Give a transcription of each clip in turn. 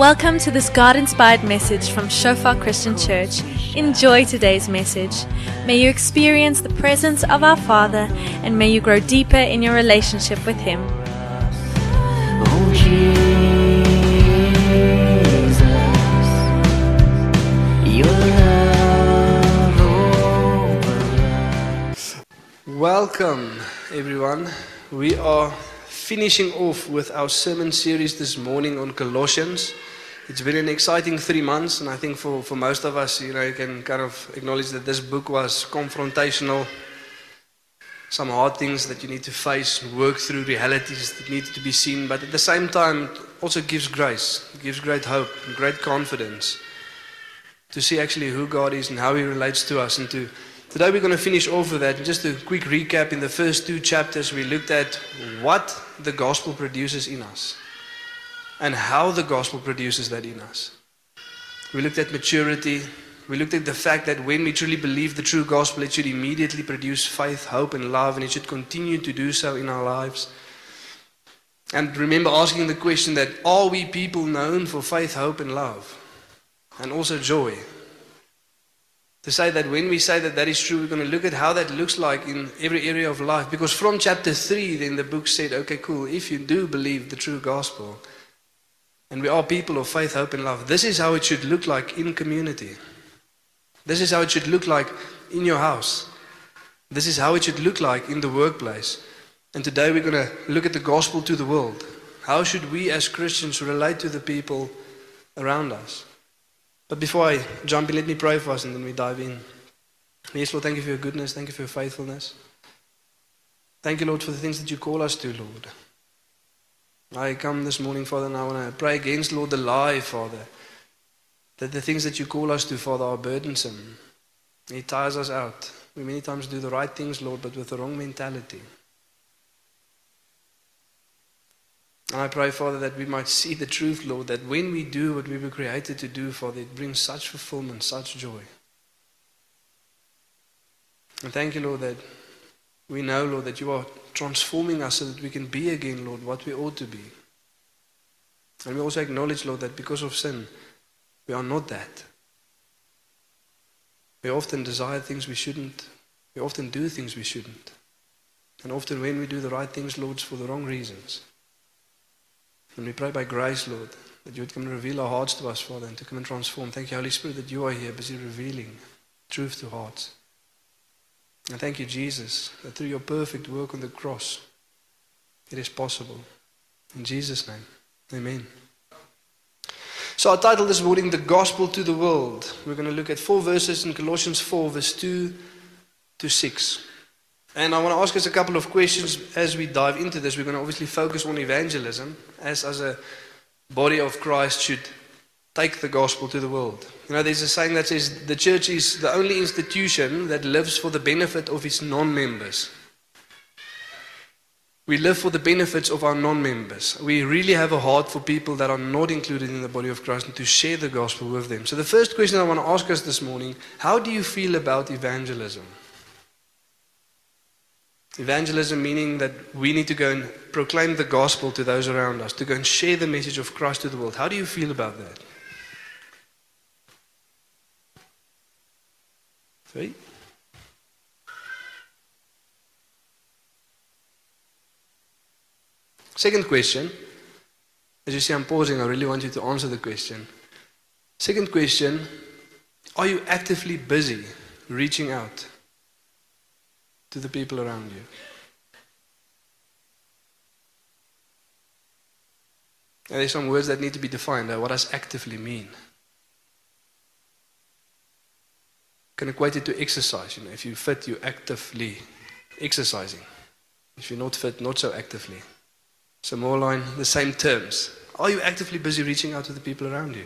Welcome to this God inspired message from Shofar Christian Church. Enjoy today's message. May you experience the presence of our Father and may you grow deeper in your relationship with Him. Welcome, everyone. We are finishing off with our sermon series this morning on Colossians. It's been an exciting three months, and I think for, for most of us, you know, you can kind of acknowledge that this book was confrontational. Some hard things that you need to face, and work through realities that need to be seen, but at the same time, it also gives grace, it gives great hope, and great confidence to see actually who God is and how He relates to us. And to today we're going to finish off with that. And just a quick recap: in the first two chapters, we looked at what the gospel produces in us and how the gospel produces that in us. We looked at maturity. We looked at the fact that when we truly believe the true gospel, it should immediately produce faith, hope, and love, and it should continue to do so in our lives. And remember asking the question that are we people known for faith, hope, and love? And also joy. To say that when we say that that is true, we're going to look at how that looks like in every area of life. Because from chapter 3, then the book said, okay, cool, if you do believe the true gospel, and we are people of faith, hope, and love, this is how it should look like in community. This is how it should look like in your house. This is how it should look like in the workplace. And today we're going to look at the gospel to the world. How should we as Christians relate to the people around us? But before I jump in, let me pray for us and then we dive in. Yes, Lord, thank you for your goodness. Thank you for your faithfulness. Thank you, Lord, for the things that you call us to, Lord. I come this morning, Father, and I want to pray against, Lord, the lie, Father, that the things that you call us to, Father, are burdensome. It tires us out. We many times do the right things, Lord, but with the wrong mentality. And I pray, Father, that we might see the truth, Lord, that when we do what we were created to do, Father, it brings such fulfillment, such joy. And thank you, Lord, that we know, Lord, that you are transforming us so that we can be again, Lord, what we ought to be. And we also acknowledge, Lord, that because of sin, we are not that. We often desire things we shouldn't. We often do things we shouldn't. And often when we do the right things, Lord, it's for the wrong reasons. And we pray by grace, Lord, that you would come and reveal our hearts to us, Father, and to come and transform. Thank you, Holy Spirit, that you are here, busy revealing truth to hearts. And thank you, Jesus, that through your perfect work on the cross, it is possible. In Jesus' name, amen. So I titled this morning, The Gospel to the World. We're going to look at four verses in Colossians 4, verse 2 to 6. And I want to ask us a couple of questions as we dive into this. We're going to obviously focus on evangelism, as, as a body of Christ should take the gospel to the world. You know, there's a saying that says the church is the only institution that lives for the benefit of its non members. We live for the benefits of our non members. We really have a heart for people that are not included in the body of Christ and to share the gospel with them. So, the first question I want to ask us this morning how do you feel about evangelism? Evangelism meaning that we need to go and proclaim the gospel to those around us, to go and share the message of Christ to the world. How do you feel about that? Three. Second question. As you see, I'm pausing. I really want you to answer the question. Second question Are you actively busy reaching out to the people around you? And there's some words that need to be defined. What does actively mean? Can equate it to exercise. You know, if you fit, you're actively exercising. If you're not fit, not so actively. So more line the same terms. Are you actively busy reaching out to the people around you?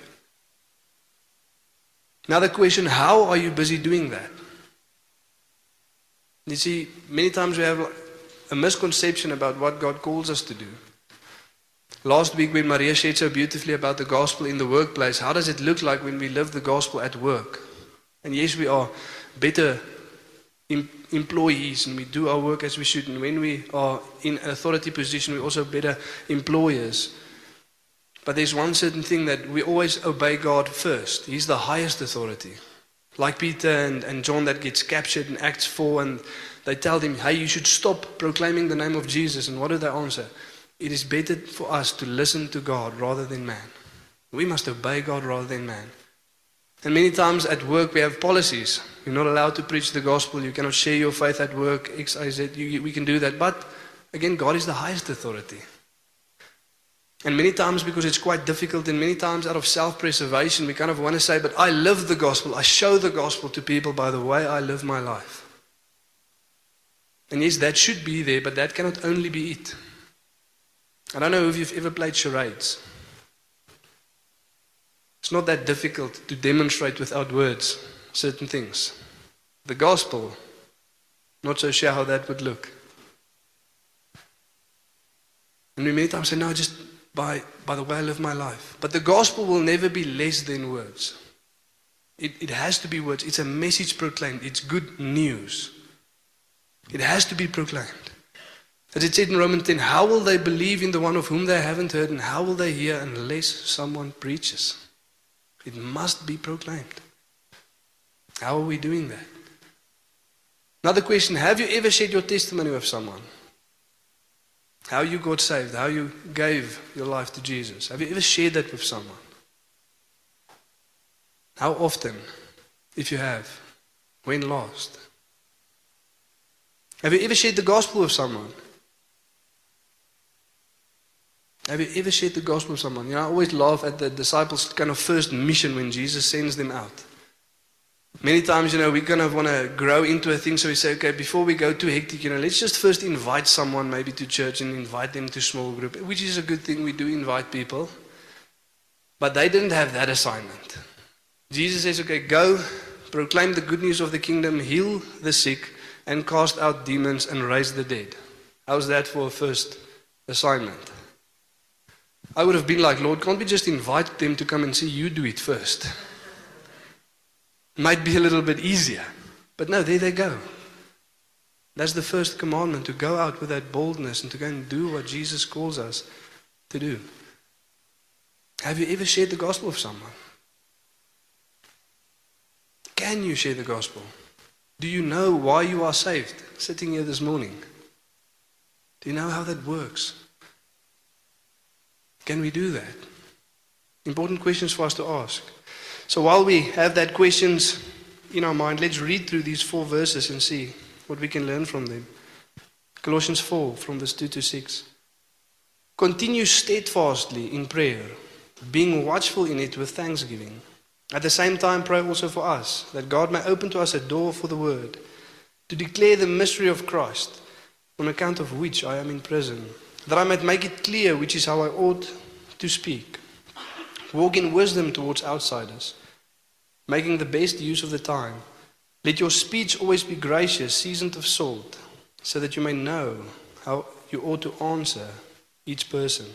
Now the question, how are you busy doing that? You see, many times we have a misconception about what God calls us to do. Last week, when Maria shared so beautifully about the gospel in the workplace, how does it look like when we live the gospel at work? And yes, we are better em- employees and we do our work as we should. And when we are in an authority position, we're also better employers. But there's one certain thing that we always obey God first. He's the highest authority. Like Peter and, and John that gets captured in Acts 4 and they tell him, hey, you should stop proclaiming the name of Jesus. And what do they answer? It is better for us to listen to God rather than man. We must obey God rather than man. And many times at work we have policies. You're not allowed to preach the gospel. You cannot share your faith at work. X, Y, Z. You, we can do that. But again, God is the highest authority. And many times, because it's quite difficult, and many times out of self preservation, we kind of want to say, But I live the gospel. I show the gospel to people by the way I live my life. And yes, that should be there, but that cannot only be it. I don't know if you've ever played charades. Not that difficult to demonstrate without words certain things. The gospel, not so sure how that would look. And we many times say, no, just by, by the way I live my life. But the gospel will never be less than words. It, it has to be words. It's a message proclaimed. It's good news. It has to be proclaimed. As it said in Romans 10, how will they believe in the one of whom they haven't heard, and how will they hear unless someone preaches? It must be proclaimed. How are we doing that? Another question Have you ever shared your testimony with someone? How you got saved, how you gave your life to Jesus. Have you ever shared that with someone? How often, if you have? When last? Have you ever shared the gospel with someone? Have you ever shared the gospel with someone? You know, I always laugh at the disciples' kind of first mission when Jesus sends them out. Many times, you know, we kind of want to grow into a thing, so we say, okay, before we go too hectic, you know, let's just first invite someone maybe to church and invite them to small group, which is a good thing. We do invite people. But they didn't have that assignment. Jesus says, okay, go, proclaim the good news of the kingdom, heal the sick, and cast out demons and raise the dead. How's that for a first assignment? I would have been like, Lord, can't we just invite them to come and see you do it first? Might be a little bit easier. But no, there they go. That's the first commandment to go out with that boldness and to go and do what Jesus calls us to do. Have you ever shared the gospel with someone? Can you share the gospel? Do you know why you are saved? Sitting here this morning. Do you know how that works? Can we do that? Important questions for us to ask. So while we have that questions in our mind, let's read through these four verses and see what we can learn from them. Colossians 4, from verse 2 to 6. Continue steadfastly in prayer, being watchful in it with thanksgiving. At the same time, pray also for us, that God may open to us a door for the word, to declare the mystery of Christ, on account of which I am in prison, that I might make it clear which is how I ought to speak. Walk in wisdom towards outsiders, making the best use of the time. Let your speech always be gracious, seasoned of salt, so that you may know how you ought to answer each person.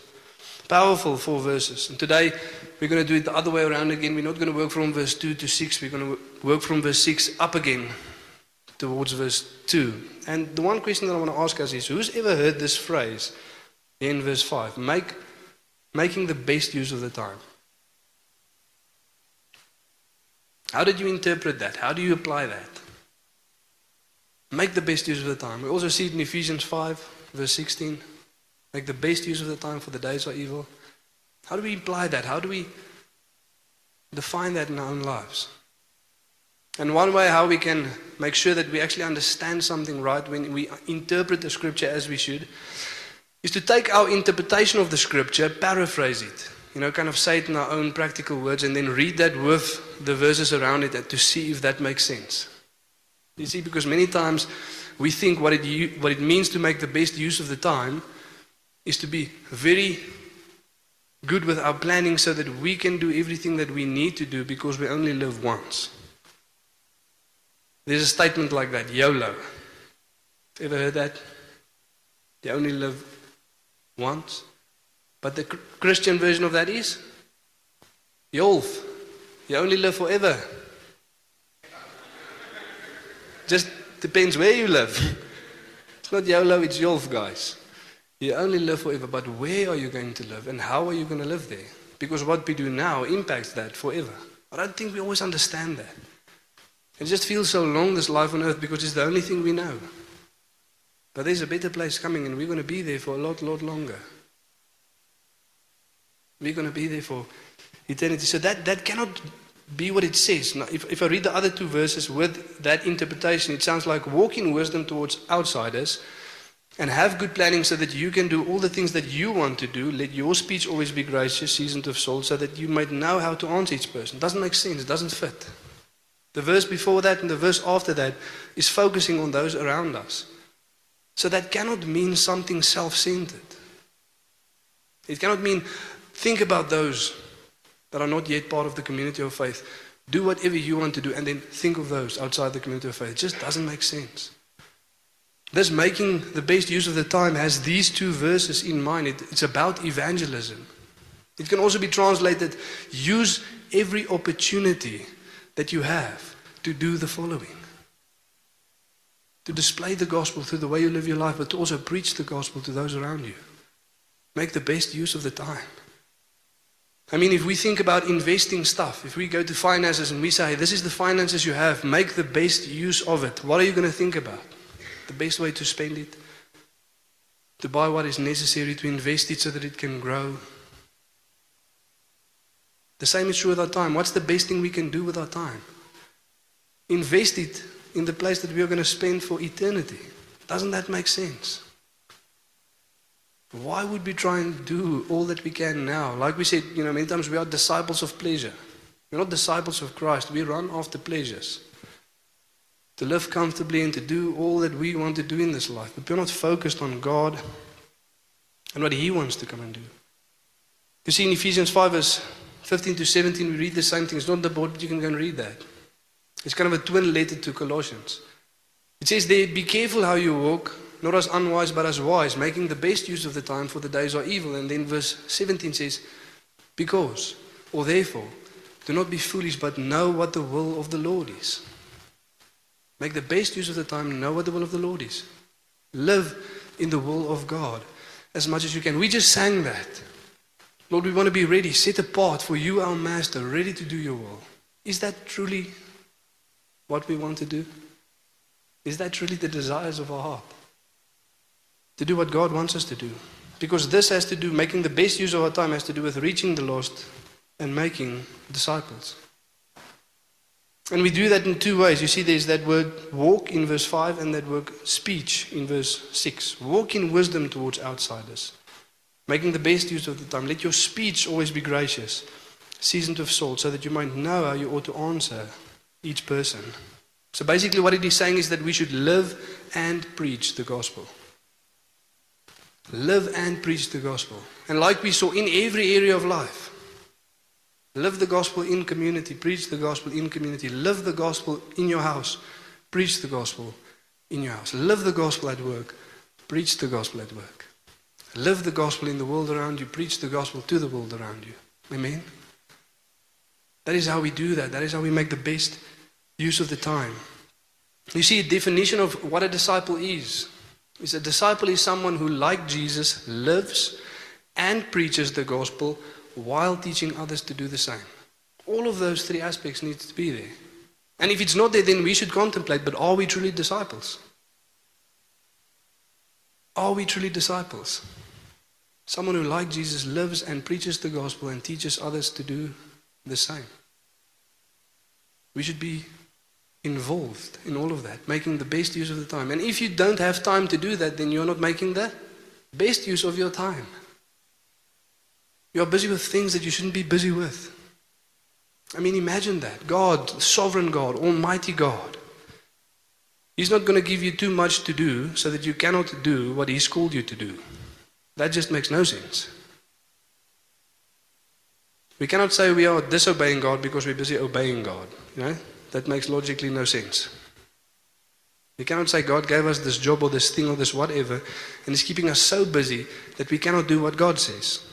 Powerful four verses. And today we're going to do it the other way around again. We're not going to work from verse 2 to 6. We're going to work from verse 6 up again towards verse 2. And the one question that I want to ask us is who's ever heard this phrase in verse 5? Make, making the best use of the time. How did you interpret that? How do you apply that? Make the best use of the time. We also see it in Ephesians 5, verse 16. Make the best use of the time, for the days are evil. How do we apply that? How do we define that in our own lives? And one way how we can make sure that we actually understand something right when we interpret the scripture as we should is to take our interpretation of the scripture, paraphrase it, you know, kind of say it in our own practical words, and then read that with the verses around it to see if that makes sense. You see, because many times we think what it, what it means to make the best use of the time is to be very good with our planning so that we can do everything that we need to do because we only live once. There's a statement like that YOLO. Ever heard that? You only live once. But the Christian version of that is YOLF. You only live forever. Just depends where you live. It's not YOLO, it's YOLF, guys. You only live forever, but where are you going to live and how are you going to live there? because what we do now impacts that forever. I don't think we always understand that. It just feels so long, this life on earth, because it's the only thing we know. But there's a better place coming, and we're going to be there for a lot, lot longer. We're going to be there for eternity. So that, that cannot be what it says. Now, if, if I read the other two verses with that interpretation, it sounds like walk in wisdom towards outsiders and have good planning so that you can do all the things that you want to do. Let your speech always be gracious, seasoned of salt, so that you might know how to answer each person. It Doesn't make sense, it doesn't fit. The verse before that and the verse after that is focusing on those around us. So that cannot mean something self centered. It cannot mean think about those that are not yet part of the community of faith. Do whatever you want to do and then think of those outside the community of faith. It just doesn't make sense. This making the best use of the time has these two verses in mind. It, it's about evangelism. It can also be translated use every opportunity that you have to do the following to display the gospel through the way you live your life, but to also preach the gospel to those around you. Make the best use of the time. I mean, if we think about investing stuff, if we go to finances and we say, this is the finances you have, make the best use of it, what are you going to think about? The best way to spend it? To buy what is necessary, to invest it so that it can grow. The same is true with our time. What's the best thing we can do with our time? Invest it in the place that we are going to spend for eternity. Doesn't that make sense? Why would we try and do all that we can now? Like we said, you know, many times we are disciples of pleasure. We're not disciples of Christ. We run after pleasures. To live comfortably and to do all that we want to do in this life. But we're not focused on God and what He wants to come and do. You see, in Ephesians 5, verse 15 to 17, we read the same thing. It's not the board, but you can go and read that. It's kind of a twin letter to Colossians. It says there, be careful how you walk, not as unwise but as wise, making the best use of the time, for the days are evil. And then verse 17 says, because, or therefore, do not be foolish, but know what the will of the Lord is. Make the best use of the time, know what the will of the Lord is. Live in the will of God as much as you can. We just sang that. Lord, we want to be ready, set apart for you, our Master, ready to do your will. Is that truly what we want to do? Is that really the desires of our heart? To do what God wants us to do. Because this has to do, making the best use of our time has to do with reaching the lost and making disciples. And we do that in two ways. You see, there's that word walk in verse 5 and that word speech in verse 6. Walk in wisdom towards outsiders, making the best use of the time. Let your speech always be gracious, seasoned with salt, so that you might know how you ought to answer each person. So basically, what it is saying is that we should live and preach the gospel. Live and preach the gospel. And like we saw in every area of life, live the gospel in community, preach the gospel in community, live the gospel in your house, preach the gospel in your house, live the gospel at work, preach the gospel at work. Live the gospel in the world around you, preach the gospel to the world around you. Amen. That is how we do that. That is how we make the best use of the time. You see, a definition of what a disciple is is a disciple is someone who, like Jesus, lives and preaches the gospel while teaching others to do the same. All of those three aspects need to be there. And if it's not there, then we should contemplate but are we truly disciples? Are we truly disciples? Someone who, like Jesus, lives and preaches the gospel and teaches others to do the same. We should be involved in all of that, making the best use of the time. And if you don't have time to do that, then you're not making the best use of your time. You're busy with things that you shouldn't be busy with. I mean, imagine that. God, sovereign God, Almighty God. He's not going to give you too much to do so that you cannot do what He's called you to do. That just makes no sense. We cannot say we are disobeying God because we're busy obeying God. You know? That makes logically no sense. We cannot say God gave us this job or this thing or this whatever, and He's keeping us so busy that we cannot do what God says.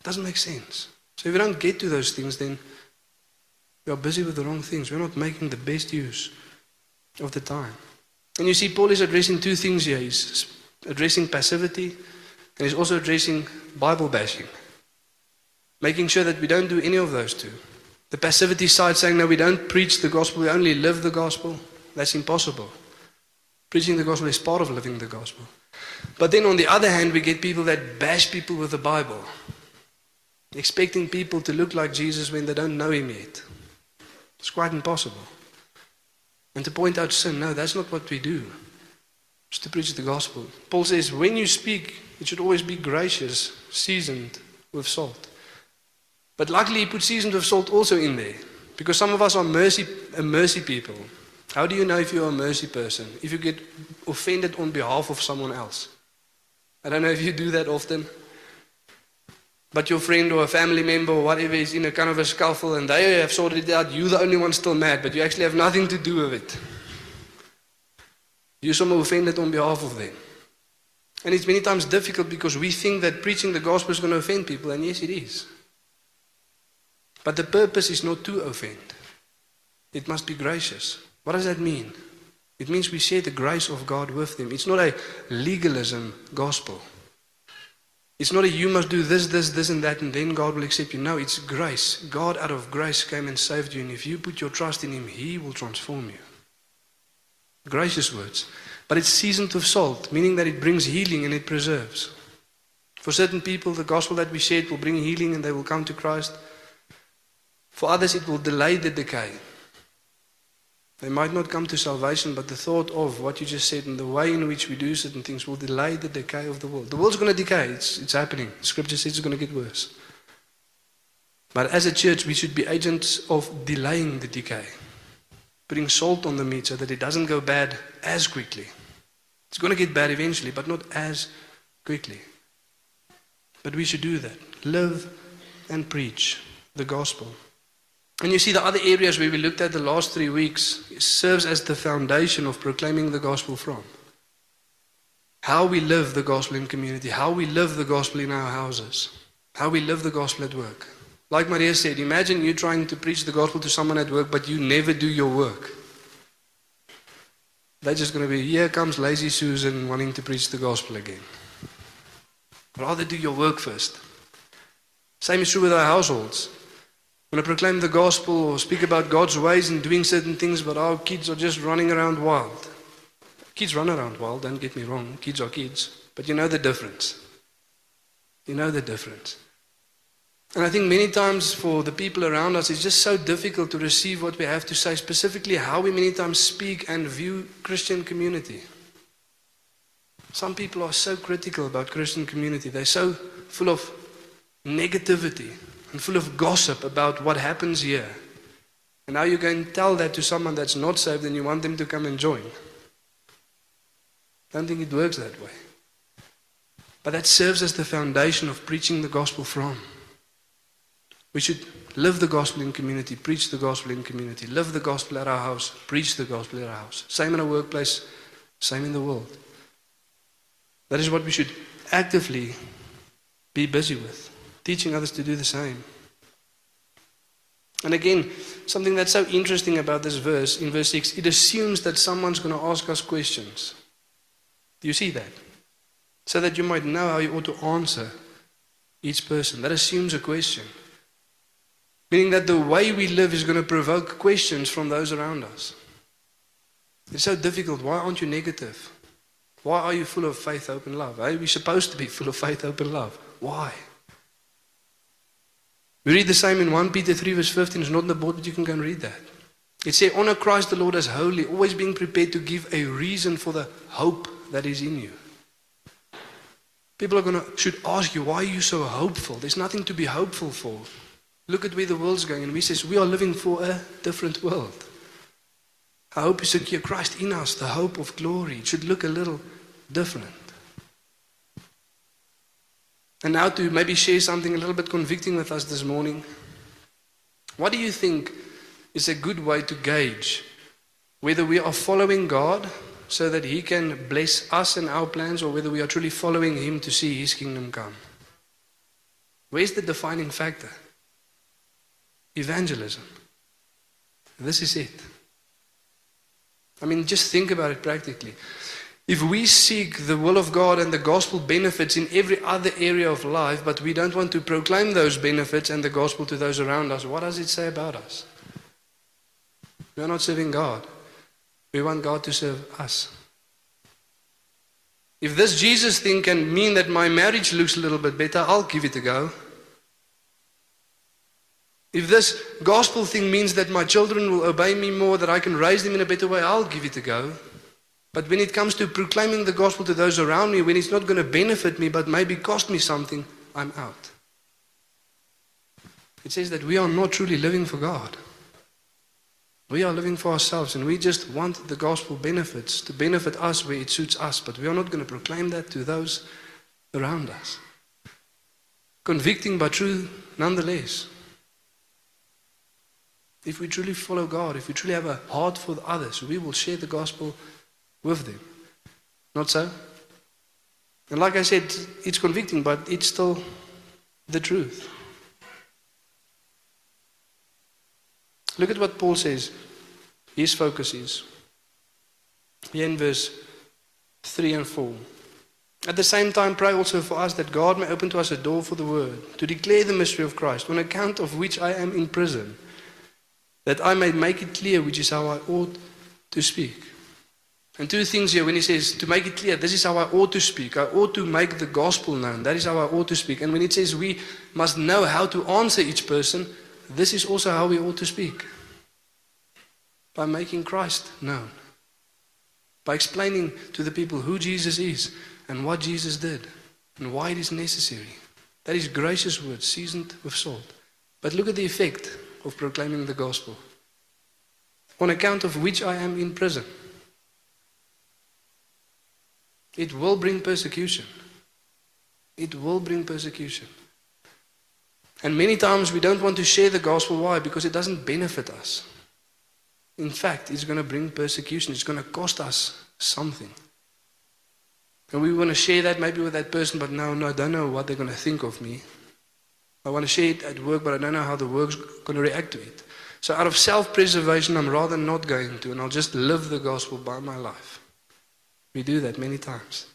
It doesn't make sense. So if we don't get to those things, then we are busy with the wrong things. We're not making the best use of the time. And you see, Paul is addressing two things here. He's addressing passivity, and he's also addressing Bible bashing. Making sure that we don't do any of those two. The passivity side saying, no, we don't preach the gospel, we only live the gospel. That's impossible. Preaching the gospel is part of living the gospel. But then on the other hand, we get people that bash people with the Bible, expecting people to look like Jesus when they don't know him yet. It's quite impossible. And to point out sin, no, that's not what we do. It's to preach the gospel. Paul says, when you speak, it should always be gracious, seasoned with salt. But luckily, he put seasoned with salt also in there. Because some of us are mercy, a mercy people. How do you know if you're a mercy person? If you get offended on behalf of someone else. I don't know if you do that often. But your friend or a family member or whatever is in a kind of a scuffle and they have sorted it out. You're the only one still mad, but you actually have nothing to do with it. You're somehow offended on behalf of them. And it's many times difficult because we think that preaching the gospel is going to offend people, and yes, it is. But the purpose is not to offend, it must be gracious. What does that mean? It means we share the grace of God with them. It's not a legalism gospel. It's not a you must do this, this, this, and that, and then God will accept you. No, it's grace. God, out of grace, came and saved you. And if you put your trust in Him, He will transform you. Gracious words. But it's seasoned with salt, meaning that it brings healing and it preserves. For certain people, the gospel that we shared will bring healing and they will come to Christ. For others, it will delay the decay. They might not come to salvation, but the thought of what you just said and the way in which we do certain things will delay the decay of the world. The world's going to decay, it's, it's happening. Scripture says it's going to get worse. But as a church, we should be agents of delaying the decay, putting salt on the meat so that it doesn't go bad as quickly. It's going to get bad eventually, but not as quickly. But we should do that. Live and preach the gospel. And you see, the other areas where we looked at the last three weeks serves as the foundation of proclaiming the gospel from. How we live the gospel in community, how we live the gospel in our houses, how we live the gospel at work. Like Maria said, imagine you trying to preach the gospel to someone at work, but you never do your work. They're just going to be, here comes lazy Susan wanting to preach the gospel again. Rather do your work first. Same is true with our households. When I proclaim the gospel or speak about God's ways and doing certain things, but our kids are just running around wild. Kids run around wild, don't get me wrong. Kids are kids. But you know the difference. You know the difference. And I think many times for the people around us, it's just so difficult to receive what we have to say, specifically how we many times speak and view Christian community. Some people are so critical about Christian community. They're so full of negativity and full of gossip about what happens here. And now you go and tell that to someone that's not saved and you want them to come and join. I don't think it works that way. But that serves as the foundation of preaching the gospel from. We should live the gospel in community, preach the gospel in community, live the gospel at our house, preach the gospel at our house. Same in our workplace, same in the world. That is what we should actively be busy with teaching others to do the same. And again, something that's so interesting about this verse, in verse 6, it assumes that someone's going to ask us questions. Do you see that? So that you might know how you ought to answer each person. That assumes a question. Meaning that the way we live is going to provoke questions from those around us. It's so difficult. Why aren't you negative? Why are you full of faith, hope, and love? Are we supposed to be full of faith, hope, and love? Why? We read the same in 1 Peter 3, verse 15. It's not in the board, but you can go and read that. It says, Honor Christ the Lord as holy, always being prepared to give a reason for the hope that is in you. People are going to should ask you, why are you so hopeful? There's nothing to be hopeful for. Look at where the world's going, and we says we are living for a different world. Our hope is secure Christ in us, the hope of glory. It should look a little different. And now to maybe share something a little bit convicting with us this morning. What do you think is a good way to gauge whether we are following God so that He can bless us and our plans or whether we are truly following Him to see His kingdom come? Where's the defining factor? Evangelism. This is it. I mean, just think about it practically. If we seek the will of God and the gospel benefits in every other area of life, but we don't want to proclaim those benefits and the gospel to those around us, what does it say about us? We are not serving God. We want God to serve us. If this Jesus thing can mean that my marriage looks a little bit better, I'll give it a go. If this gospel thing means that my children will obey me more, that I can raise them in a better way, I'll give it a go. But when it comes to proclaiming the gospel to those around me, when it's not going to benefit me but maybe cost me something, I'm out. It says that we are not truly living for God. We are living for ourselves and we just want the gospel benefits to benefit us where it suits us, but we are not going to proclaim that to those around us. Convicting but true nonetheless. If we truly follow God, if we truly have a heart for others, we will share the gospel with them. Not so? And like I said, it's convicting, but it's still the truth. Look at what Paul says. His focus is. Here in verse 3 and 4. At the same time, pray also for us that God may open to us a door for the word, to declare the mystery of Christ, on account of which I am in prison, that I may make it clear which is how I ought to speak. And two things here when he says to make it clear, this is how I ought to speak. I ought to make the gospel known. That is how I ought to speak. And when it says we must know how to answer each person, this is also how we ought to speak. By making Christ known. By explaining to the people who Jesus is and what Jesus did and why it is necessary. That is gracious words seasoned with salt. But look at the effect of proclaiming the gospel. On account of which I am in prison. It will bring persecution. It will bring persecution. And many times we don't want to share the gospel. Why? Because it doesn't benefit us. In fact, it's going to bring persecution. It's going to cost us something. And we want to share that maybe with that person, but no, no, I don't know what they're going to think of me. I want to share it at work, but I don't know how the work's going to react to it. So out of self-preservation, I'm rather not going to, and I'll just live the gospel by my life. We do that many times.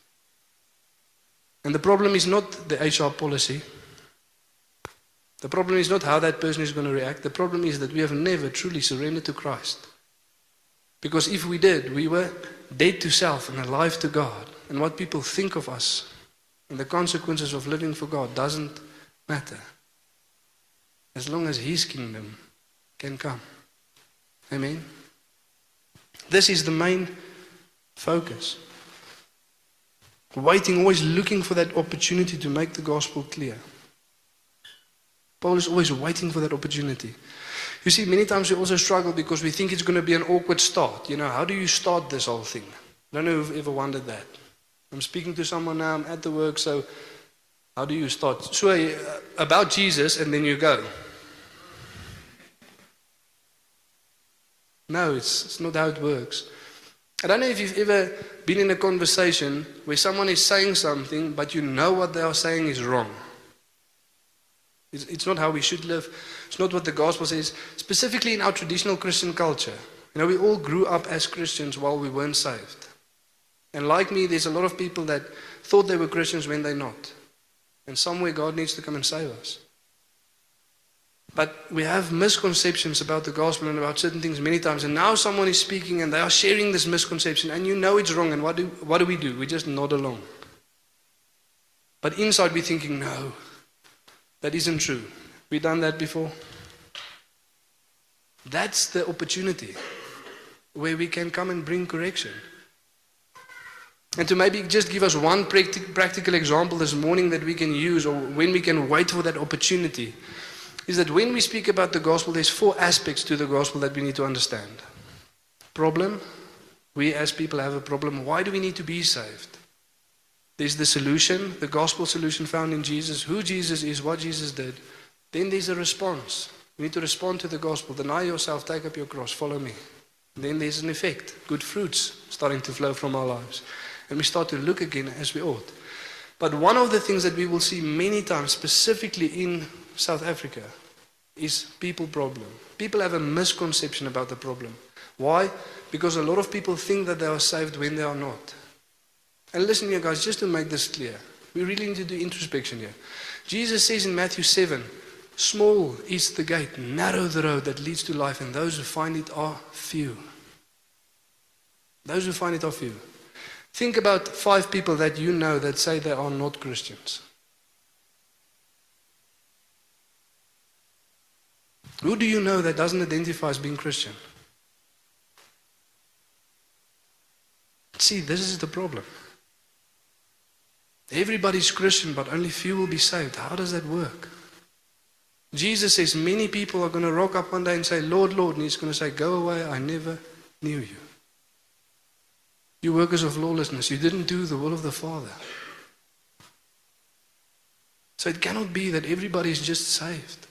And the problem is not the HR policy. The problem is not how that person is going to react. The problem is that we have never truly surrendered to Christ. Because if we did, we were dead to self and alive to God. And what people think of us and the consequences of living for God doesn't matter. As long as His kingdom can come. Amen. This is the main focus. Waiting, always looking for that opportunity to make the gospel clear. Paul is always waiting for that opportunity. You see, many times we also struggle because we think it's going to be an awkward start. You know, how do you start this whole thing? I don't know if you've ever wondered that. I'm speaking to someone now, I'm at the work, so how do you start? So, uh, about Jesus, and then you go. No, it's, it's not how it works. I don't know if you've ever been in a conversation where someone is saying something, but you know what they are saying is wrong. It's, it's not how we should live. It's not what the gospel says, specifically in our traditional Christian culture. You know, we all grew up as Christians while we weren't saved. And like me, there's a lot of people that thought they were Christians when they're not. And somewhere God needs to come and save us. But we have misconceptions about the gospel and about certain things many times. And now someone is speaking and they are sharing this misconception, and you know it's wrong. And what do, what do we do? We just nod along. But inside we're thinking, no, that isn't true. We've done that before. That's the opportunity where we can come and bring correction. And to maybe just give us one practical example this morning that we can use, or when we can wait for that opportunity is that when we speak about the gospel, there's four aspects to the gospel that we need to understand. Problem, we as people have a problem. Why do we need to be saved? There's the solution, the gospel solution found in Jesus, who Jesus is, what Jesus did. Then there's a response. We need to respond to the gospel. Deny yourself, take up your cross, follow me. And then there's an effect, good fruits starting to flow from our lives. And we start to look again as we ought. But one of the things that we will see many times, specifically in South Africa is people problem. People have a misconception about the problem. Why? Because a lot of people think that they are saved when they are not. And listen here, guys, just to make this clear, we really need to do introspection here. Jesus says in Matthew 7 Small is the gate, narrow the road that leads to life, and those who find it are few. Those who find it are few. Think about five people that you know that say they are not Christians. Who do you know that doesn't identify as being Christian? See, this is the problem. Everybody's Christian, but only few will be saved. How does that work? Jesus says many people are going to rock up one day and say, Lord, Lord, and he's going to say, Go away, I never knew you. You workers of lawlessness, you didn't do the will of the Father. So it cannot be that everybody is just saved.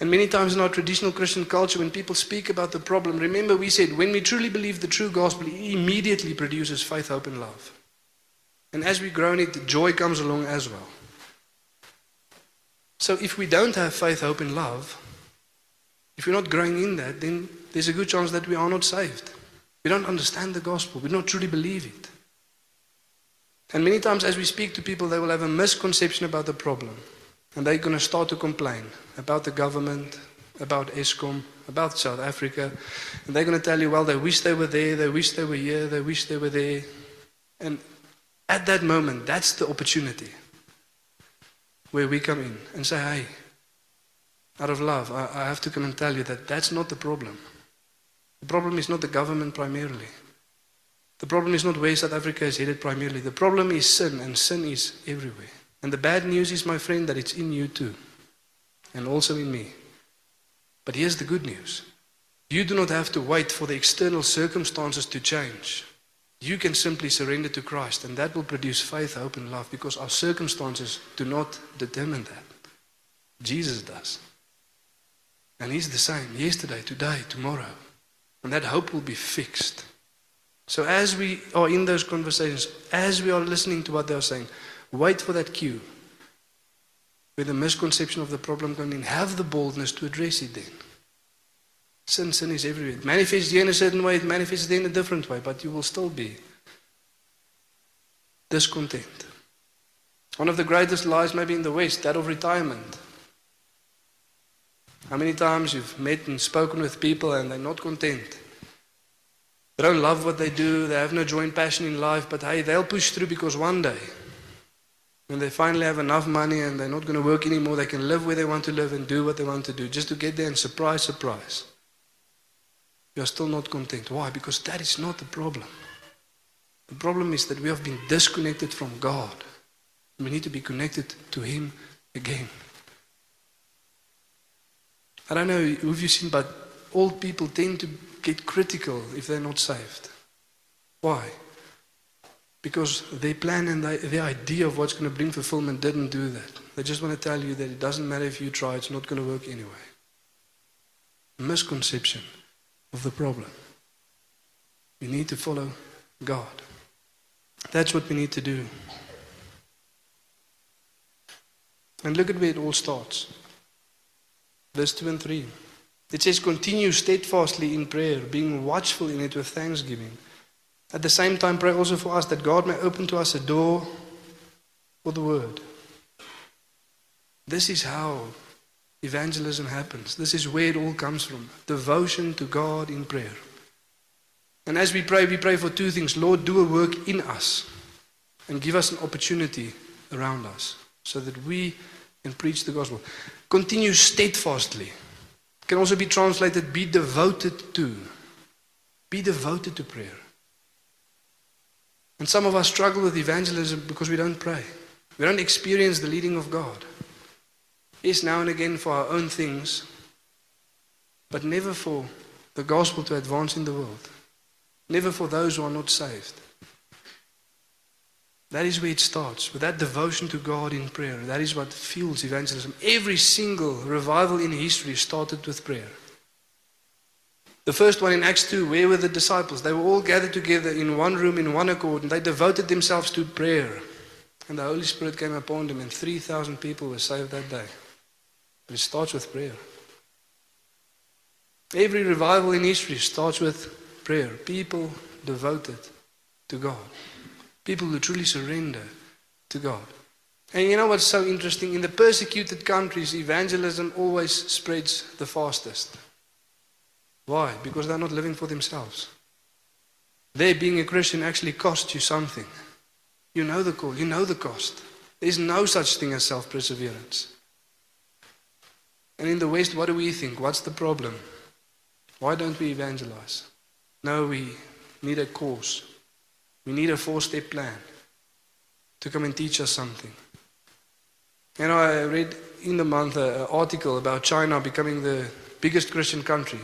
And many times in our traditional Christian culture, when people speak about the problem, remember we said when we truly believe the true gospel, it immediately produces faith, hope, and love. And as we grow in it, joy comes along as well. So if we don't have faith, hope, and love, if we're not growing in that, then there's a good chance that we are not saved. We don't understand the gospel. We don't truly believe it. And many times, as we speak to people, they will have a misconception about the problem. And they're going to start to complain about the government, about Eskom, about South Africa. And they're going to tell you, well, they wish they were there, they wish they were here, they wish they were there. And at that moment, that's the opportunity where we come in and say, hey, out of love, I, I have to come and tell you that that's not the problem. The problem is not the government primarily. The problem is not where South Africa is headed primarily. The problem is sin, and sin is everywhere. And the bad news is, my friend, that it's in you too, and also in me. But here's the good news you do not have to wait for the external circumstances to change. You can simply surrender to Christ, and that will produce faith, hope, and love because our circumstances do not determine that. Jesus does. And He's the same yesterday, today, tomorrow. And that hope will be fixed. So, as we are in those conversations, as we are listening to what they are saying, wait for that cue where the misconception of the problem comes in. Have the boldness to address it then. Sin, sin is everywhere. It manifests in a certain way, it manifests in a different way, but you will still be discontent. One of the greatest lies, maybe in the West, that of retirement. How many times you've met and spoken with people and they're not content? They don't love what they do, they have no joy and passion in life, but hey, they'll push through because one day, when they finally have enough money and they're not going to work anymore, they can live where they want to live and do what they want to do, just to get there and surprise, surprise. You are still not content. Why? Because that is not the problem. The problem is that we have been disconnected from God. We need to be connected to Him again. I don't know who you've seen, but old people tend to get critical if they're not saved. Why? Because their plan and their idea of what's going to bring fulfillment didn't do that. They just want to tell you that it doesn't matter if you try, it's not going to work anyway. Misconception of the problem. We need to follow God. That's what we need to do. And look at where it all starts. Verse 2 and 3. It says, Continue steadfastly in prayer, being watchful in it with thanksgiving. At the same time, pray also for us that God may open to us a door for the word. This is how evangelism happens. This is where it all comes from devotion to God in prayer. And as we pray, we pray for two things Lord, do a work in us and give us an opportunity around us so that we can preach the gospel. Continue steadfastly. It can also be translated be devoted to. Be devoted to prayer. And some of us struggle with evangelism because we don't pray. We don't experience the leading of God. Yes, now and again for our own things, but never for the gospel to advance in the world. Never for those who are not saved. That is where it starts, with that devotion to God in prayer. That is what fuels evangelism. Every single revival in history started with prayer. The first one in Acts 2, where were the disciples? They were all gathered together in one room, in one accord, and they devoted themselves to prayer. And the Holy Spirit came upon them, and 3,000 people were saved that day. But it starts with prayer. Every revival in history starts with prayer. People devoted to God. People who truly surrender to God. And you know what's so interesting? In the persecuted countries, evangelism always spreads the fastest. Why? Because they're not living for themselves. They, being a Christian actually costs you something. You know the call, you know the cost. There's no such thing as self perseverance. And in the West, what do we think? What's the problem? Why don't we evangelize? No, we need a course. We need a four step plan to come and teach us something. You know, I read in the month an article about China becoming the biggest Christian country.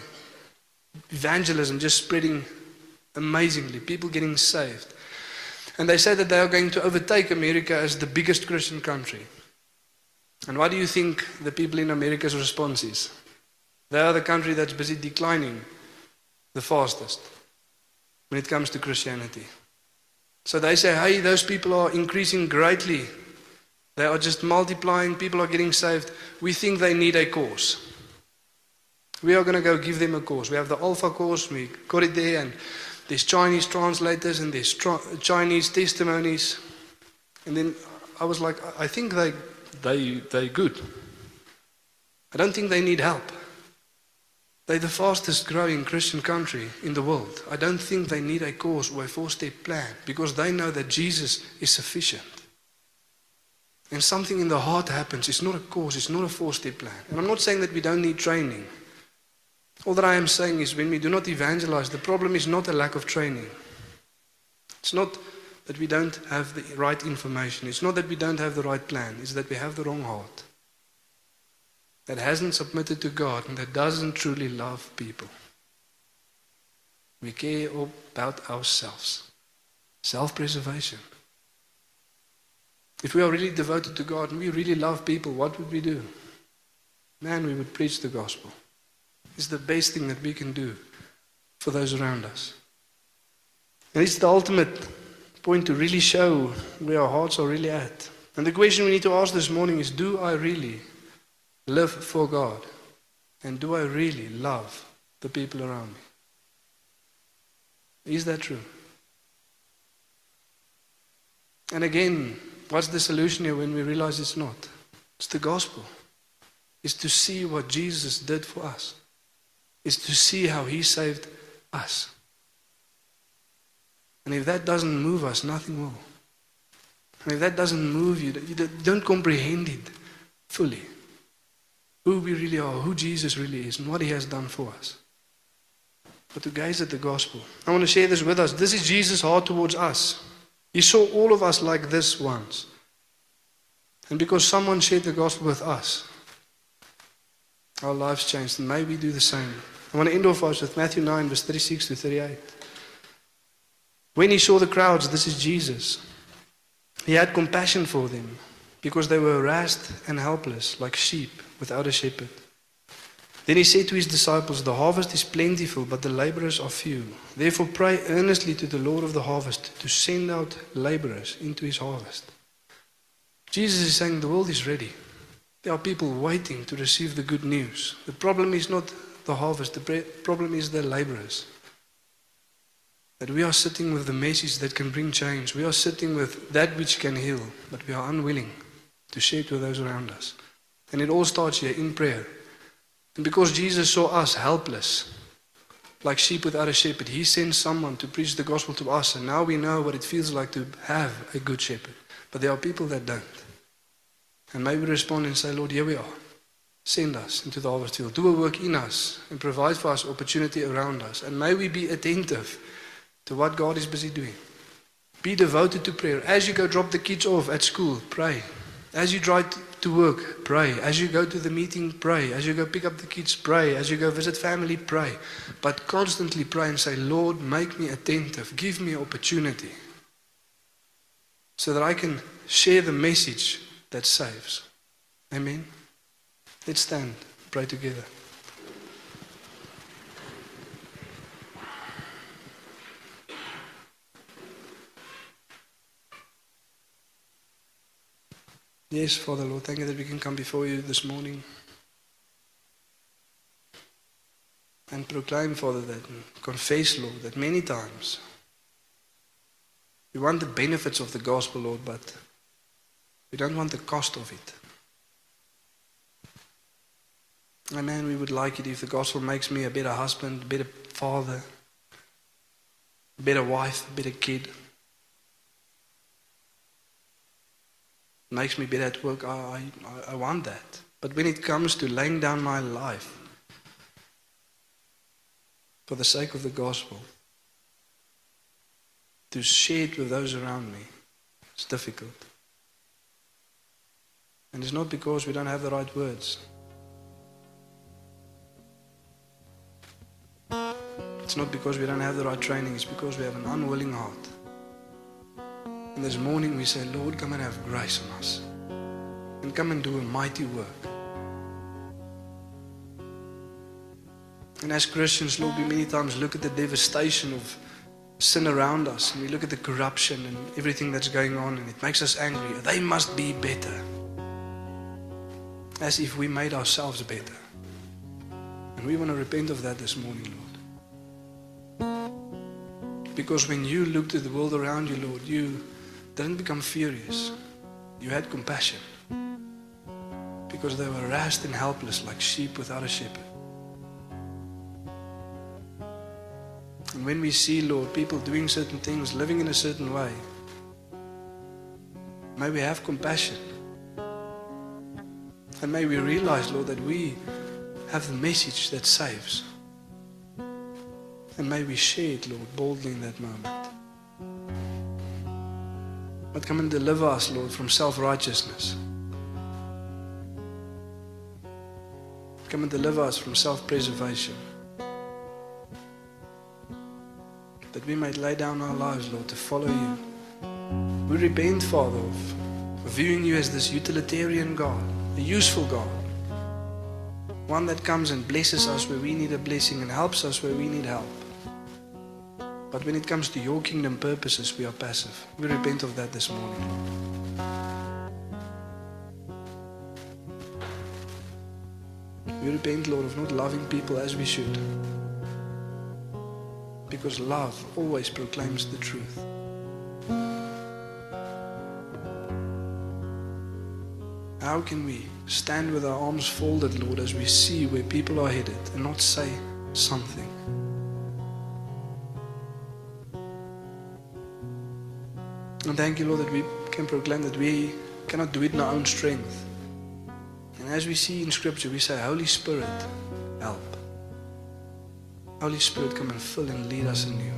Evangelism just spreading amazingly, people getting saved. And they say that they are going to overtake America as the biggest Christian country. And what do you think the people in America's response is? They are the country that's busy declining the fastest when it comes to Christianity. So they say, hey, those people are increasing greatly. They are just multiplying, people are getting saved. We think they need a course. We are going to go give them a course. We have the Alpha course, we got it there, and there's Chinese translators and there's Chinese testimonies. And then I was like, I think they, they, they're good. I don't think they need help. They're the fastest growing Christian country in the world. I don't think they need a course or a four step plan because they know that Jesus is sufficient. And something in the heart happens. It's not a course, it's not a four step plan. And I'm not saying that we don't need training. All that I am saying is when we do not evangelize, the problem is not a lack of training. It's not that we don't have the right information. It's not that we don't have the right plan. It's that we have the wrong heart that hasn't submitted to God and that doesn't truly love people. We care about ourselves. Self preservation. If we are really devoted to God and we really love people, what would we do? Man, we would preach the gospel. It's the best thing that we can do for those around us. And it's the ultimate point to really show where our hearts are really at. And the question we need to ask this morning is Do I really live for God? And do I really love the people around me? Is that true? And again, what's the solution here when we realize it's not? It's the gospel. It's to see what Jesus did for us. It's to see how he saved us. And if that doesn't move us, nothing will. And if that doesn't move you, you don't comprehend it fully who we really are, who Jesus really is, and what he has done for us. But to gaze at the gospel. I want to share this with us. This is Jesus' heart towards us. He saw all of us like this once. And because someone shared the gospel with us, our lives changed. And may we do the same. I want to end off us with Matthew 9, verse 36 to 38. When he saw the crowds, this is Jesus. He had compassion for them because they were harassed and helpless, like sheep without a shepherd. Then he said to his disciples, The harvest is plentiful, but the laborers are few. Therefore, pray earnestly to the Lord of the harvest to send out laborers into his harvest. Jesus is saying the world is ready. There are people waiting to receive the good news. The problem is not the harvest, the problem is the laborers. That we are sitting with the message that can bring change. We are sitting with that which can heal, but we are unwilling to share it with those around us. And it all starts here in prayer. And because Jesus saw us helpless, like sheep without a shepherd, he sent someone to preach the gospel to us. And now we know what it feels like to have a good shepherd. But there are people that don't. And maybe we respond and say, Lord, here we are. Send us into the harvest field. Do a work in us and provide for us opportunity around us. And may we be attentive to what God is busy doing. Be devoted to prayer. As you go drop the kids off at school, pray. As you drive to work, pray. As you go to the meeting, pray. As you go pick up the kids, pray. As you go visit family, pray. But constantly pray and say, Lord, make me attentive. Give me opportunity so that I can share the message that saves. Amen. Let's stand, pray together. Yes, Father Lord, thank you that we can come before you this morning and proclaim, Father, that confess, Lord, that many times We want the benefits of the gospel, Lord, but we don't want the cost of it. Amen. We would like it if the gospel makes me a better husband, a better father, a better wife, a better kid. Makes me better at work. I, I, I want that. But when it comes to laying down my life for the sake of the gospel, to share it with those around me, it's difficult. And it's not because we don't have the right words. It's not because we don't have the right training, it's because we have an unwilling heart. And this morning we say, Lord, come and have grace on us. And come and do a mighty work. And as Christians, Lord, we many times look at the devastation of sin around us and we look at the corruption and everything that's going on and it makes us angry. They must be better. As if we made ourselves better. And we want to repent of that this morning, Lord. Because when you looked at the world around you, Lord, you didn't become furious. You had compassion. Because they were harassed and helpless like sheep without a shepherd. And when we see, Lord, people doing certain things, living in a certain way, may we have compassion. And may we realize, Lord, that we have the message that saves. And may we share it, Lord, boldly in that moment. But come and deliver us, Lord, from self righteousness. Come and deliver us from self preservation. That we might lay down our lives, Lord, to follow you. We repent, Father, of viewing you as this utilitarian God, a useful God. One that comes and blesses us where we need a blessing and helps us where we need help. But when it comes to your kingdom purposes, we are passive. We repent of that this morning. We repent, Lord, of not loving people as we should. Because love always proclaims the truth. How can we stand with our arms folded, Lord, as we see where people are headed and not say something? And thank you, Lord, that we can proclaim that we cannot do it in our own strength. And as we see in Scripture, we say, Holy Spirit, help. Holy Spirit, come and fill and lead us anew.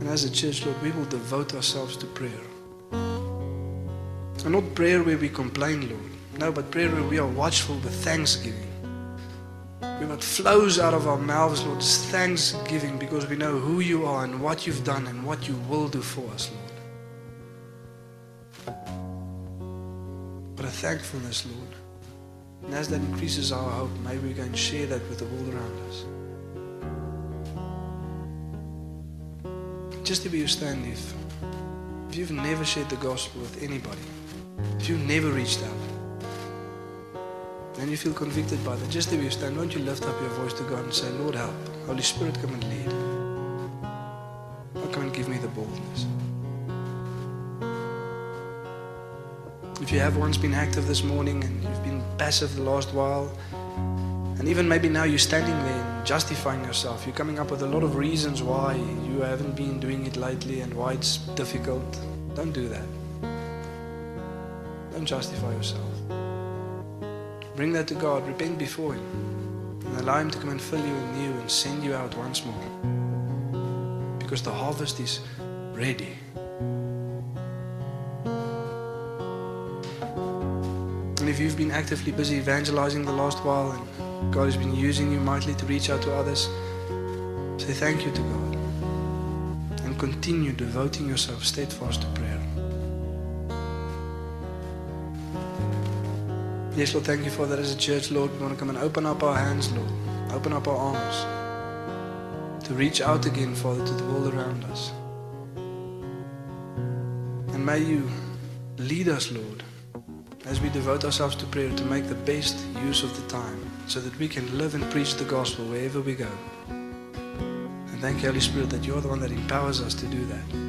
And as a church, Lord, we will devote ourselves to prayer. And not prayer where we complain, Lord. No, but prayer where we are watchful with thanksgiving. Where what flows out of our mouths, Lord, is thanksgiving because we know who you are and what you've done and what you will do for us, Lord. But a thankfulness, Lord. And as that increases our hope, maybe we and share that with the world around us. Just to be you stand, if, if you've never shared the gospel with anybody, if you've never reached out, and you feel convicted by that, just be you stand, won't you lift up your voice to God and say, Lord, help. Holy Spirit, come and lead. Or come and give me the boldness. If you have once been active this morning and you've been passive the last while, and even maybe now you're standing there and justifying yourself, you're coming up with a lot of reasons why you haven't been doing it lately and why it's difficult. Don't do that. Don't justify yourself. Bring that to God, repent before Him, and allow Him to come and fill you anew and send you out once more. Because the harvest is ready. And if you've been actively busy evangelizing the last while and God has been using you mightily to reach out to others, say thank you to God. And continue devoting yourself steadfast to prayer. Yes, Lord, thank you that as a church, Lord. We want to come and open up our hands, Lord. Open up our arms to reach out again, Father, to the world around us. And may you lead us, Lord, as we devote ourselves to prayer to make the best use of the time so that we can live and preach the gospel wherever we go. And Thank you, Holy Spirit, that you're the one that empowers us to do that.